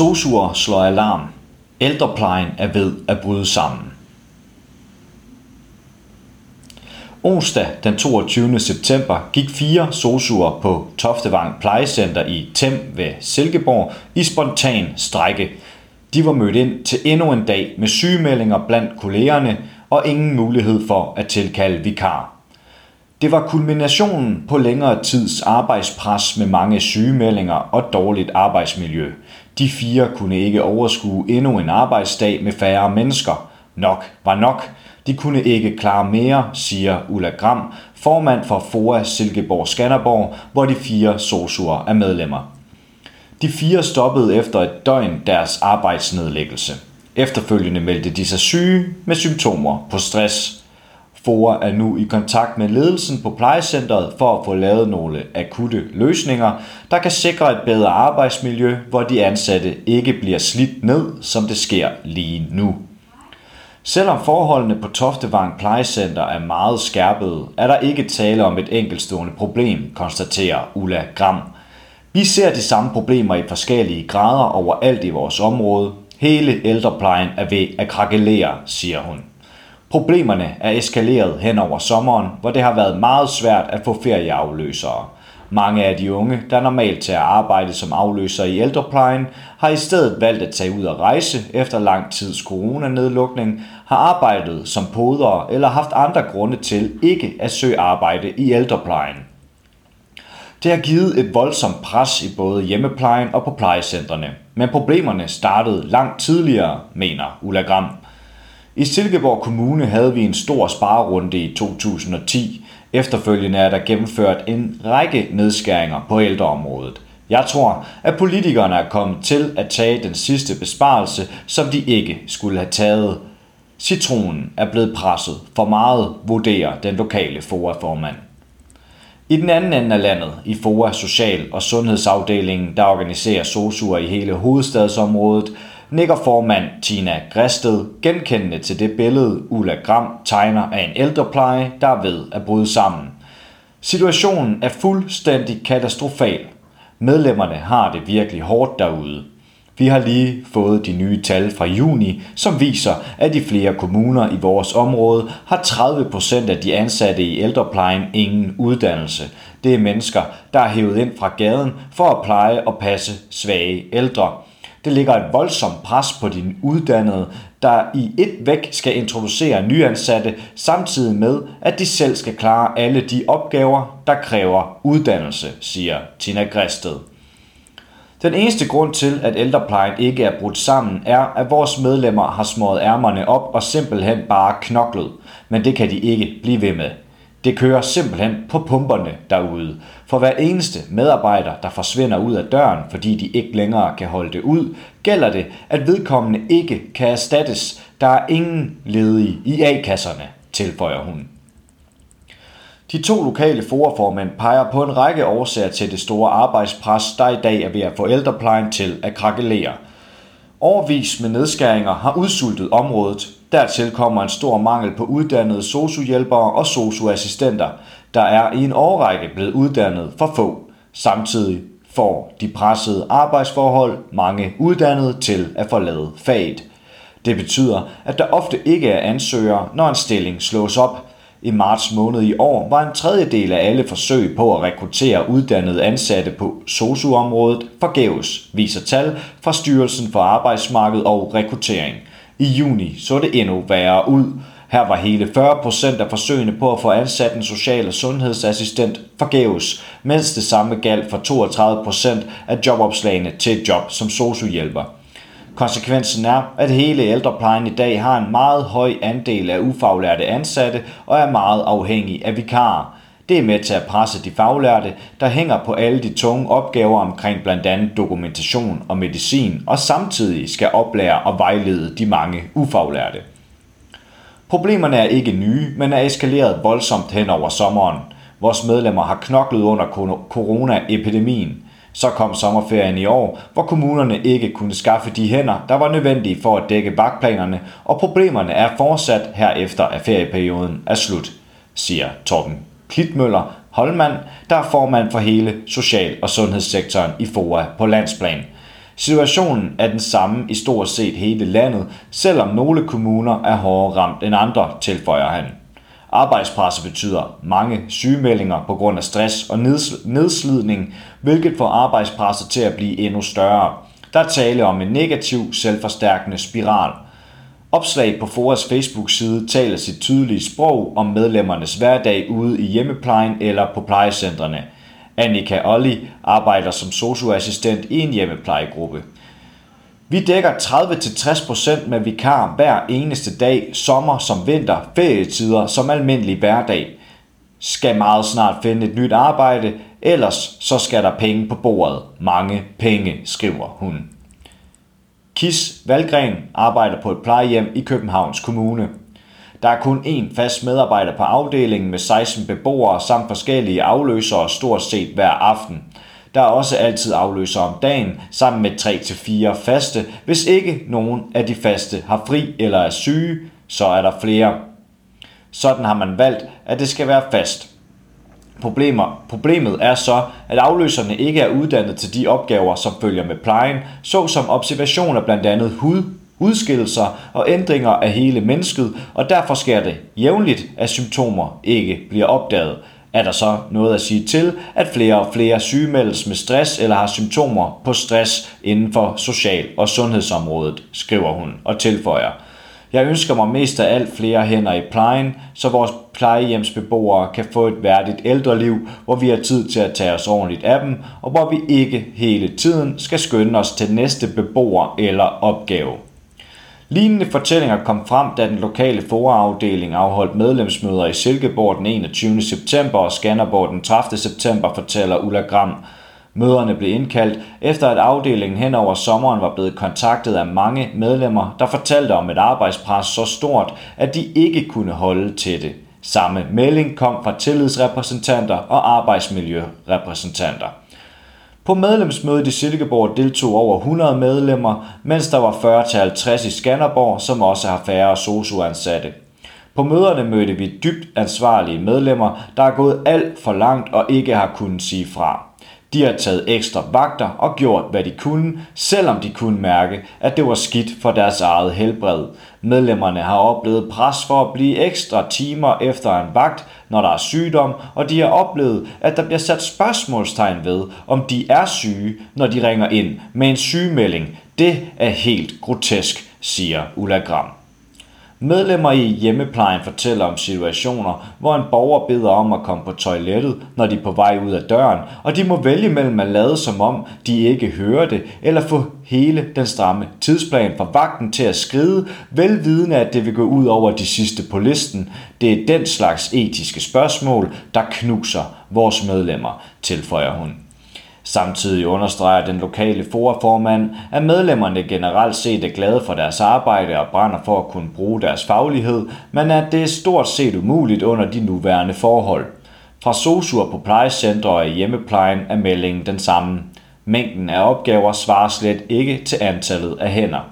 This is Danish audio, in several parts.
Sosuer slår alarm. Ældreplejen er ved at bryde sammen. Onsdag den 22. september gik fire sosuer på Toftevang Plejecenter i Tem ved Silkeborg i spontan strække. De var mødt ind til endnu en dag med sygemeldinger blandt kollegerne og ingen mulighed for at tilkalde vikar. Det var kulminationen på længere tids arbejdspres med mange sygemeldinger og dårligt arbejdsmiljø. De fire kunne ikke overskue endnu en arbejdsdag med færre mennesker. Nok var nok. De kunne ikke klare mere, siger Ulla Gram, formand for FOA Silkeborg Skanderborg, hvor de fire sosuer er medlemmer. De fire stoppede efter et døgn deres arbejdsnedlæggelse. Efterfølgende meldte de sig syge med symptomer på stress. FOA er nu i kontakt med ledelsen på plejecentret for at få lavet nogle akutte løsninger, der kan sikre et bedre arbejdsmiljø, hvor de ansatte ikke bliver slidt ned, som det sker lige nu. Selvom forholdene på Toftevang Plejecenter er meget skærpede, er der ikke tale om et enkeltstående problem, konstaterer Ulla Gram. Vi ser de samme problemer i forskellige grader overalt i vores område. Hele ældreplejen er ved at krakelere, siger hun. Problemerne er eskaleret hen over sommeren, hvor det har været meget svært at få ferieafløsere. Mange af de unge, der normalt tager arbejde som afløser i ældreplejen, har i stedet valgt at tage ud og rejse efter lang tids coronanedlukning, har arbejdet som podere eller haft andre grunde til ikke at søge arbejde i ældreplejen. Det har givet et voldsomt pres i både hjemmeplejen og på plejecentrene, men problemerne startede langt tidligere, mener Ulla Gram. I Silkeborg Kommune havde vi en stor sparerunde i 2010. Efterfølgende er der gennemført en række nedskæringer på ældreområdet. Jeg tror, at politikerne er kommet til at tage den sidste besparelse, som de ikke skulle have taget. Citronen er blevet presset for meget, vurderer den lokale FOA-formand. I den anden ende af landet, i FOA Social- og Sundhedsafdelingen, der organiserer sosuer i hele hovedstadsområdet, nikker formand Tina Græsted genkendende til det billede, Ulla Gram tegner af en ældrepleje, der er ved at bryde sammen. Situationen er fuldstændig katastrofal. Medlemmerne har det virkelig hårdt derude. Vi har lige fået de nye tal fra juni, som viser, at i flere kommuner i vores område har 30% af de ansatte i ældreplejen ingen uddannelse. Det er mennesker, der er hævet ind fra gaden for at pleje og passe svage ældre. Det ligger et voldsomt pres på de uddannede, der i et væk skal introducere nyansatte, samtidig med, at de selv skal klare alle de opgaver, der kræver uddannelse, siger Tina Græsted. Den eneste grund til, at ældreplejen ikke er brudt sammen, er, at vores medlemmer har smået ærmerne op og simpelthen bare knoklet. Men det kan de ikke blive ved med. Det kører simpelthen på pumperne derude. For hver eneste medarbejder, der forsvinder ud af døren, fordi de ikke længere kan holde det ud, gælder det, at vedkommende ikke kan erstattes. Der er ingen ledige i A-kasserne, tilføjer hun. De to lokale foreformænd peger på en række årsager til det store arbejdspres, der i dag er ved at få ældreplejen til at krakelere. Overvis med nedskæringer har udsultet området. Dertil kommer en stor mangel på uddannede sociohjælpere og socioassistenter, der er i en årrække blevet uddannet for få. Samtidig får de pressede arbejdsforhold mange uddannede til at forlade faget. Det betyder, at der ofte ikke er ansøgere, når en stilling slås op – i marts måned i år var en tredjedel af alle forsøg på at rekruttere uddannede ansatte på SOSU-området forgæves, viser tal fra Styrelsen for Arbejdsmarked og Rekruttering. I juni så det endnu værre ud. Her var hele 40% af forsøgene på at få ansat en social- og sundhedsassistent forgæves, mens det samme galt for 32% af jobopslagene til et job som sociohjælper. Konsekvensen er, at hele ældreplejen i dag har en meget høj andel af ufaglærte ansatte og er meget afhængig af vikarer. Det er med til at presse de faglærte, der hænger på alle de tunge opgaver omkring blandt andet dokumentation og medicin, og samtidig skal oplære og vejlede de mange ufaglærte. Problemerne er ikke nye, men er eskaleret voldsomt hen over sommeren. Vores medlemmer har knoklet under coronaepidemien. Så kom sommerferien i år, hvor kommunerne ikke kunne skaffe de hænder, der var nødvendige for at dække vagtplanerne, og problemerne er fortsat herefter at ferieperioden er slut, siger Torben Klitmøller Holmand, der er formand for hele social- og sundhedssektoren i FOA på landsplan. Situationen er den samme i stort set hele landet, selvom nogle kommuner er hårdere ramt end andre, tilføjer han. Arbejdspresset betyder mange sygemeldinger på grund af stress og nedslidning, hvilket får arbejdspresset til at blive endnu større. Der er tale om en negativ, selvforstærkende spiral. Opslag på Foras Facebook-side taler sit tydelige sprog om medlemmernes hverdag ude i hjemmeplejen eller på plejecentrene. Annika Olli arbejder som socioassistent i en hjemmeplejegruppe. Vi dækker 30-60% med vikar hver eneste dag, sommer som vinter, ferietider som almindelig hverdag. Skal meget snart finde et nyt arbejde, ellers så skal der penge på bordet. Mange penge, skriver hun. Kis Valgren arbejder på et plejehjem i Københavns Kommune. Der er kun én fast medarbejder på afdelingen med 16 beboere samt forskellige afløsere stort set hver aften. Der er også altid afløser om dagen, sammen med 3-4 faste. Hvis ikke nogen af de faste har fri eller er syge, så er der flere. Sådan har man valgt, at det skal være fast. Problemer. Problemet er så, at afløserne ikke er uddannet til de opgaver, som følger med plejen, såsom observation af blandt andet hud, udskillelser og ændringer af hele mennesket, og derfor sker det jævnligt, at symptomer ikke bliver opdaget er der så noget at sige til, at flere og flere sygemeldes med stress eller har symptomer på stress inden for social- og sundhedsområdet, skriver hun og tilføjer. Jeg ønsker mig mest af alt flere hænder i plejen, så vores plejehjemsbeboere kan få et værdigt ældreliv, hvor vi har tid til at tage os ordentligt af dem, og hvor vi ikke hele tiden skal skynde os til næste beboer eller opgave. Lignende fortællinger kom frem, da den lokale foraafdeling afholdt medlemsmøder i Silkeborg den 21. september og Skanderborg den 30. september, fortæller Ulla Gram. Møderne blev indkaldt, efter at afdelingen hen over sommeren var blevet kontaktet af mange medlemmer, der fortalte om et arbejdspres så stort, at de ikke kunne holde til det. Samme melding kom fra tillidsrepræsentanter og arbejdsmiljørepræsentanter. På medlemsmødet i Silkeborg deltog over 100 medlemmer, mens der var 40-50 i Skanderborg, som også har færre sosuansatte. På møderne mødte vi dybt ansvarlige medlemmer, der er gået alt for langt og ikke har kunnet sige fra. De har taget ekstra vagter og gjort, hvad de kunne, selvom de kunne mærke, at det var skidt for deres eget helbred. Medlemmerne har oplevet pres for at blive ekstra timer efter en vagt, når der er sygdom, og de har oplevet, at der bliver sat spørgsmålstegn ved, om de er syge, når de ringer ind med en sygemelding. Det er helt grotesk, siger Ulla Gram. Medlemmer i hjemmeplejen fortæller om situationer, hvor en borger beder om at komme på toilettet, når de er på vej ud af døren, og de må vælge mellem at lade som om, de ikke hører det, eller få hele den stramme tidsplan for vagten til at skride, velvidende at det vil gå ud over de sidste på listen. Det er den slags etiske spørgsmål, der knuser vores medlemmer, tilføjer hun. Samtidig understreger den lokale foraformand, at medlemmerne generelt set er glade for deres arbejde og brænder for at kunne bruge deres faglighed, men at det er stort set umuligt under de nuværende forhold. Fra sosuer på plejecentre og i hjemmeplejen er meldingen den samme. Mængden af opgaver svarer slet ikke til antallet af hænder.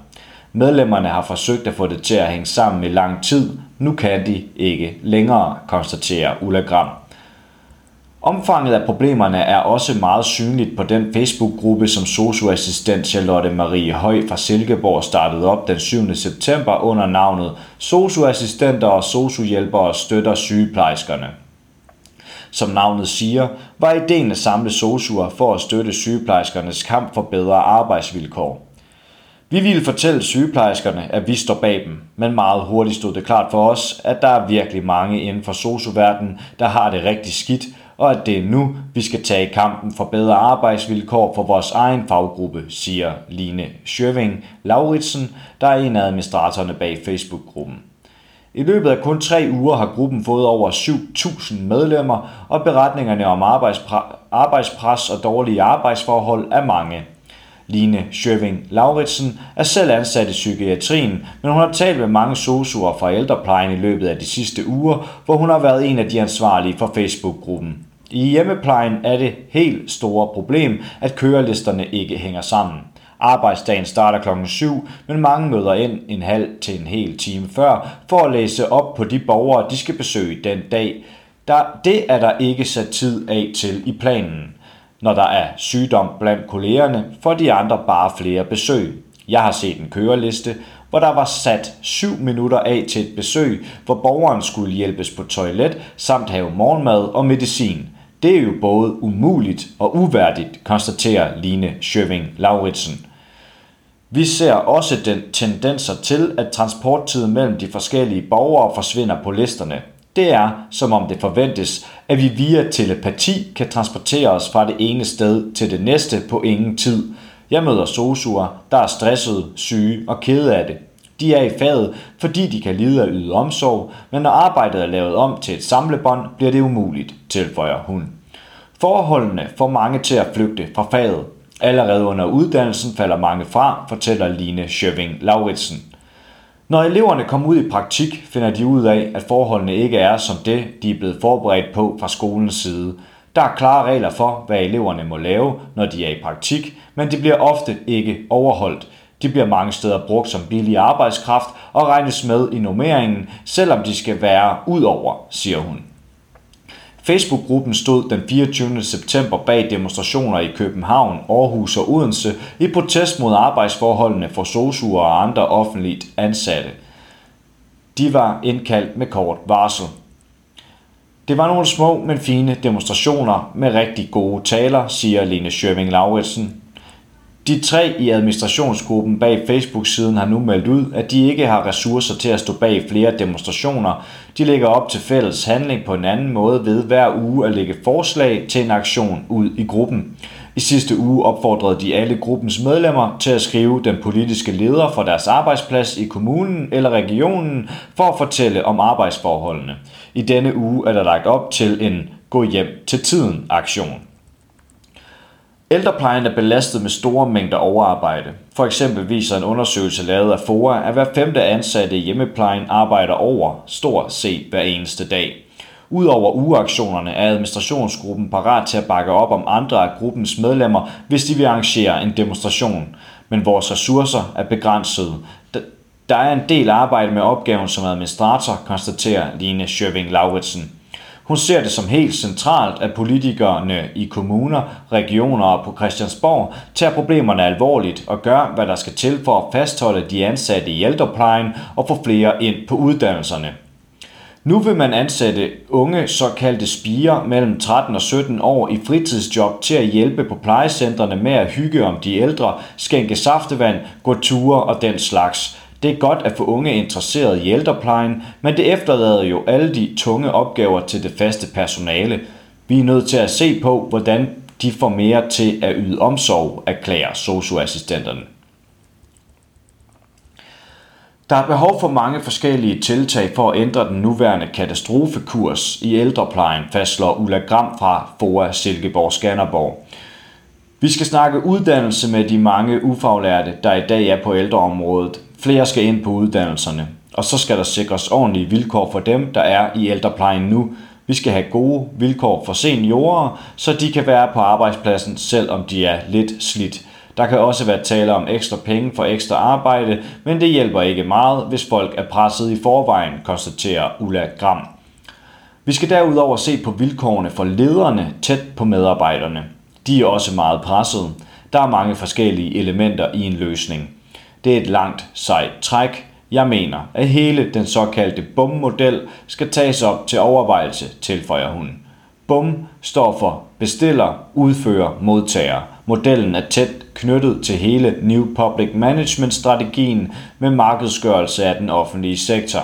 Medlemmerne har forsøgt at få det til at hænge sammen i lang tid. Nu kan de ikke længere, konstaterer Ulla Gram. Omfanget af problemerne er også meget synligt på den Facebook-gruppe, som socioassistent Charlotte Marie Høj fra Silkeborg startede op den 7. september under navnet Socioassistenter og sociohjælpere støtter sygeplejerskerne. Som navnet siger, var ideen at samle sosuer for at støtte sygeplejerskernes kamp for bedre arbejdsvilkår. Vi ville fortælle sygeplejerskerne, at vi står bag dem, men meget hurtigt stod det klart for os, at der er virkelig mange inden for sosuverdenen, der har det rigtig skidt, og at det er nu, vi skal tage kampen for bedre arbejdsvilkår for vores egen faggruppe, siger Line Schøving Lauritsen, der er en af administratorerne bag Facebook-gruppen. I løbet af kun tre uger har gruppen fået over 7.000 medlemmer, og beretningerne om arbejdspres og dårlige arbejdsforhold er mange. Line Schøving Lauritsen er selv ansat i psykiatrien, men hun har talt med mange sosuer fra ældreplejen i løbet af de sidste uger, hvor hun har været en af de ansvarlige for Facebook-gruppen. I hjemmeplejen er det helt store problem, at kørelisterne ikke hænger sammen. Arbejdsdagen starter klokken 7, men mange møder ind en halv til en hel time før for at læse op på de borgere, de skal besøge den dag. Der, det er der ikke sat tid af til i planen. Når der er sygdom blandt kollegerne, får de andre bare flere besøg. Jeg har set en køreliste, hvor der var sat 7 minutter af til et besøg, hvor borgeren skulle hjælpes på toilet samt have morgenmad og medicin. Det er jo både umuligt og uværdigt, konstaterer Line Schøving Lauritsen. Vi ser også den tendenser til, at transporttiden mellem de forskellige borgere forsvinder på listerne. Det er, som om det forventes, at vi via telepati kan transportere os fra det ene sted til det næste på ingen tid. Jeg møder sosuer, der er stressede, syge og kede af det. De er i faget, fordi de kan lide at yde omsorg, men når arbejdet er lavet om til et samlebånd, bliver det umuligt, tilføjer hun. Forholdene får mange til at flygte fra faget. Allerede under uddannelsen falder mange fra, fortæller Line Schøving Lauritsen. Når eleverne kommer ud i praktik, finder de ud af, at forholdene ikke er som det, de er blevet forberedt på fra skolens side. Der er klare regler for, hvad eleverne må lave, når de er i praktik, men det bliver ofte ikke overholdt. De bliver mange steder brugt som billig arbejdskraft og regnes med i nummeringen, selvom de skal være ud over, siger hun. Facebook-gruppen stod den 24. september bag demonstrationer i København, Aarhus og Odense i protest mod arbejdsforholdene for sosuer og andre offentligt ansatte. De var indkaldt med kort varsel. Det var nogle små, men fine demonstrationer med rigtig gode taler, siger Lene Schøving Lauritsen, de tre i administrationsgruppen bag Facebook-siden har nu meldt ud, at de ikke har ressourcer til at stå bag flere demonstrationer. De lægger op til fælles handling på en anden måde ved hver uge at lægge forslag til en aktion ud i gruppen. I sidste uge opfordrede de alle gruppens medlemmer til at skrive den politiske leder for deres arbejdsplads i kommunen eller regionen for at fortælle om arbejdsforholdene. I denne uge er der lagt op til en gå hjem til tiden aktion. Ældreplejen er belastet med store mængder overarbejde. For eksempel viser en undersøgelse lavet af FOA, at hver femte ansatte i hjemmeplejen arbejder over stort set hver eneste dag. Udover ugeaktionerne er administrationsgruppen parat til at bakke op om andre af gruppens medlemmer, hvis de vil arrangere en demonstration. Men vores ressourcer er begrænsede. Der er en del arbejde med opgaven som administrator, konstaterer Line Schøving Lauritsen. Hun ser det som helt centralt, at politikerne i kommuner, regioner og på Christiansborg tager problemerne alvorligt og gør, hvad der skal til for at fastholde de ansatte i ældreplejen og få flere ind på uddannelserne. Nu vil man ansætte unge såkaldte spiger mellem 13 og 17 år i fritidsjob til at hjælpe på plejecentrene med at hygge om de ældre, skænke saftevand, gå ture og den slags. Det er godt at få unge interesseret i ældreplejen, men det efterlader jo alle de tunge opgaver til det faste personale. Vi er nødt til at se på, hvordan de får mere til at yde omsorg, erklærer socioassistenterne. Der er behov for mange forskellige tiltag for at ændre den nuværende katastrofekurs i ældreplejen, fastslår Ulla Gram fra FOA Silkeborg Skanderborg. Vi skal snakke uddannelse med de mange ufaglærte, der i dag er på ældreområdet. Flere skal ind på uddannelserne, og så skal der sikres ordentlige vilkår for dem, der er i ældreplejen nu. Vi skal have gode vilkår for seniorer, så de kan være på arbejdspladsen, selvom de er lidt slidt. Der kan også være tale om ekstra penge for ekstra arbejde, men det hjælper ikke meget, hvis folk er presset i forvejen, konstaterer Ulla Gram. Vi skal derudover se på vilkårene for lederne tæt på medarbejderne. De er også meget presset. Der er mange forskellige elementer i en løsning. Det er et langt, sejt træk. Jeg mener, at hele den såkaldte BUM-model skal tages op til overvejelse, tilføjer hun. BUM står for bestiller, udfører, modtager. Modellen er tæt knyttet til hele New Public Management-strategien med markedsgørelse af den offentlige sektor.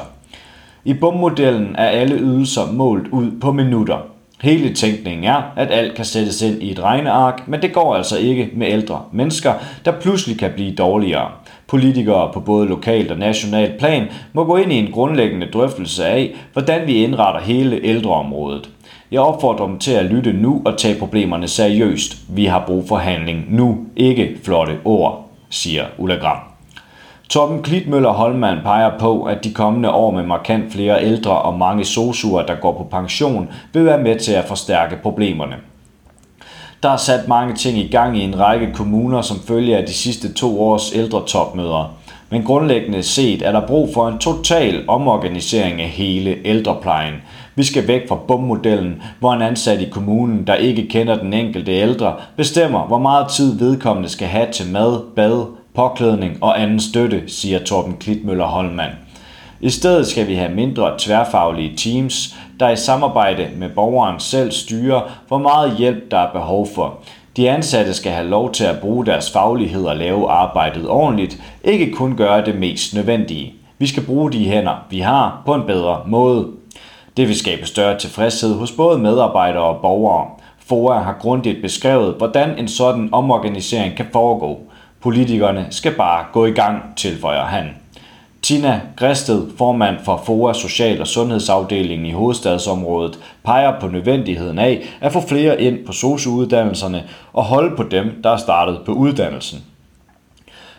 I BUM-modellen er alle ydelser målt ud på minutter. Hele tænkningen er, at alt kan sættes ind i et regneark, men det går altså ikke med ældre mennesker, der pludselig kan blive dårligere. Politikere på både lokalt og nationalt plan må gå ind i en grundlæggende drøftelse af, hvordan vi indretter hele ældreområdet. Jeg opfordrer dem til at lytte nu og tage problemerne seriøst. Vi har brug for handling nu, ikke flotte ord, siger Ulla Gram. Torben Klitmøller Holmann peger på, at de kommende år med markant flere ældre og mange sosuer, der går på pension, vil være med til at forstærke problemerne. Der er sat mange ting i gang i en række kommuner som følge af de sidste to års ældre topmøder. Men grundlæggende set er der brug for en total omorganisering af hele ældreplejen. Vi skal væk fra bummodellen, hvor en ansat i kommunen, der ikke kender den enkelte ældre, bestemmer, hvor meget tid vedkommende skal have til mad, bad, påklædning og anden støtte, siger Torben Klitmøller Holmand. I stedet skal vi have mindre tværfaglige teams, der i samarbejde med borgeren selv styrer, hvor meget hjælp der er behov for. De ansatte skal have lov til at bruge deres faglighed og lave arbejdet ordentligt, ikke kun gøre det mest nødvendige. Vi skal bruge de hænder, vi har, på en bedre måde. Det vil skabe større tilfredshed hos både medarbejdere og borgere. FOA har grundigt beskrevet, hvordan en sådan omorganisering kan foregå. Politikerne skal bare gå i gang, tilføjer han. Tina Græsted, formand for FOA Social- og Sundhedsafdelingen i hovedstadsområdet, peger på nødvendigheden af at få flere ind på sociouddannelserne og holde på dem, der er startet på uddannelsen.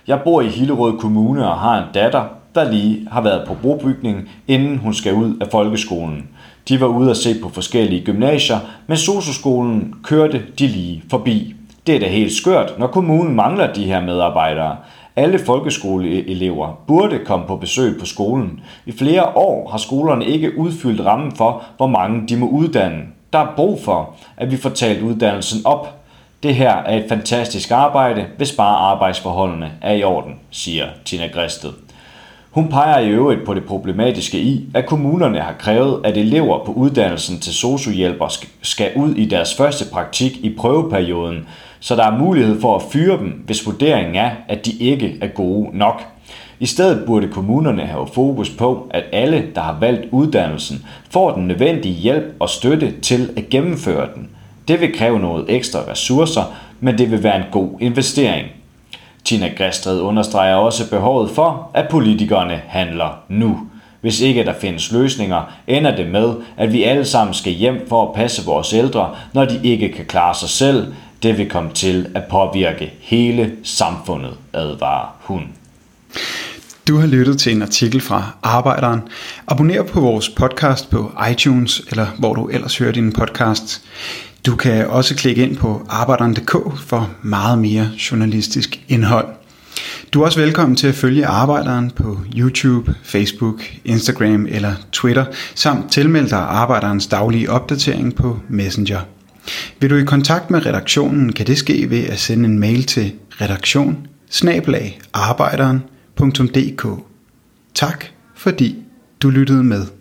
Jeg bor i Hillerød Kommune og har en datter, der lige har været på brobygning, inden hun skal ud af folkeskolen. De var ude at se på forskellige gymnasier, men socioskolen kørte de lige forbi. Det er da helt skørt, når kommunen mangler de her medarbejdere. Alle folkeskoleelever burde komme på besøg på skolen. I flere år har skolerne ikke udfyldt rammen for, hvor mange de må uddanne. Der er brug for, at vi får talt uddannelsen op. Det her er et fantastisk arbejde, hvis bare arbejdsforholdene er i orden, siger Tina Græsted. Hun peger i øvrigt på det problematiske i, at kommunerne har krævet, at elever på uddannelsen til sociohjælper skal ud i deres første praktik i prøveperioden, så der er mulighed for at fyre dem, hvis vurderingen er, at de ikke er gode nok. I stedet burde kommunerne have fokus på, at alle, der har valgt uddannelsen, får den nødvendige hjælp og støtte til at gennemføre den. Det vil kræve noget ekstra ressourcer, men det vil være en god investering. Tina Græstred understreger også behovet for, at politikerne handler nu. Hvis ikke der findes løsninger, ender det med, at vi alle sammen skal hjem for at passe vores ældre, når de ikke kan klare sig selv. Det vil komme til at påvirke hele samfundet, advarer hun. Du har lyttet til en artikel fra Arbejderen. Abonner på vores podcast på iTunes, eller hvor du ellers hører din podcast. Du kan også klikke ind på arbejderen.dk for meget mere journalistisk indhold. Du er også velkommen til at følge Arbejderen på YouTube, Facebook, Instagram eller Twitter, samt tilmelde dig Arbejderens daglige opdatering på Messenger. Vil du i kontakt med redaktionen, kan det ske ved at sende en mail til redaktion Tak fordi du lyttede med.